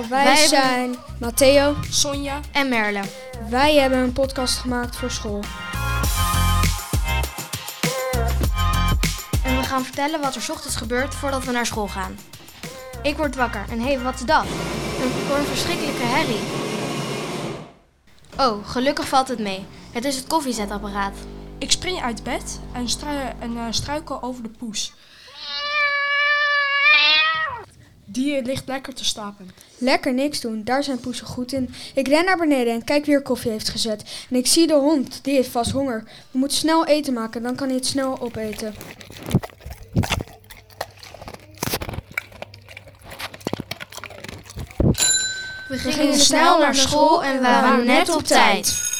Wij, Wij zijn Matteo. Sonja. En Merle. Wij hebben een podcast gemaakt voor school. En we gaan vertellen wat er 's ochtends gebeurt voordat we naar school gaan. Ik word wakker en hé, hey, wat is dat? Hoor een verschrikkelijke herrie. Oh, gelukkig valt het mee. Het is het koffiezetapparaat. Ik spring uit bed en, strui en eh, struikel over de poes. Die ligt lekker te slapen. Lekker niks doen, daar zijn poesen goed in. Ik ren naar beneden en kijk wie er koffie heeft gezet. En ik zie de hond, die heeft vast honger. We moeten snel eten maken, dan kan hij het snel opeten. We gingen snel naar school en we waren net op tijd.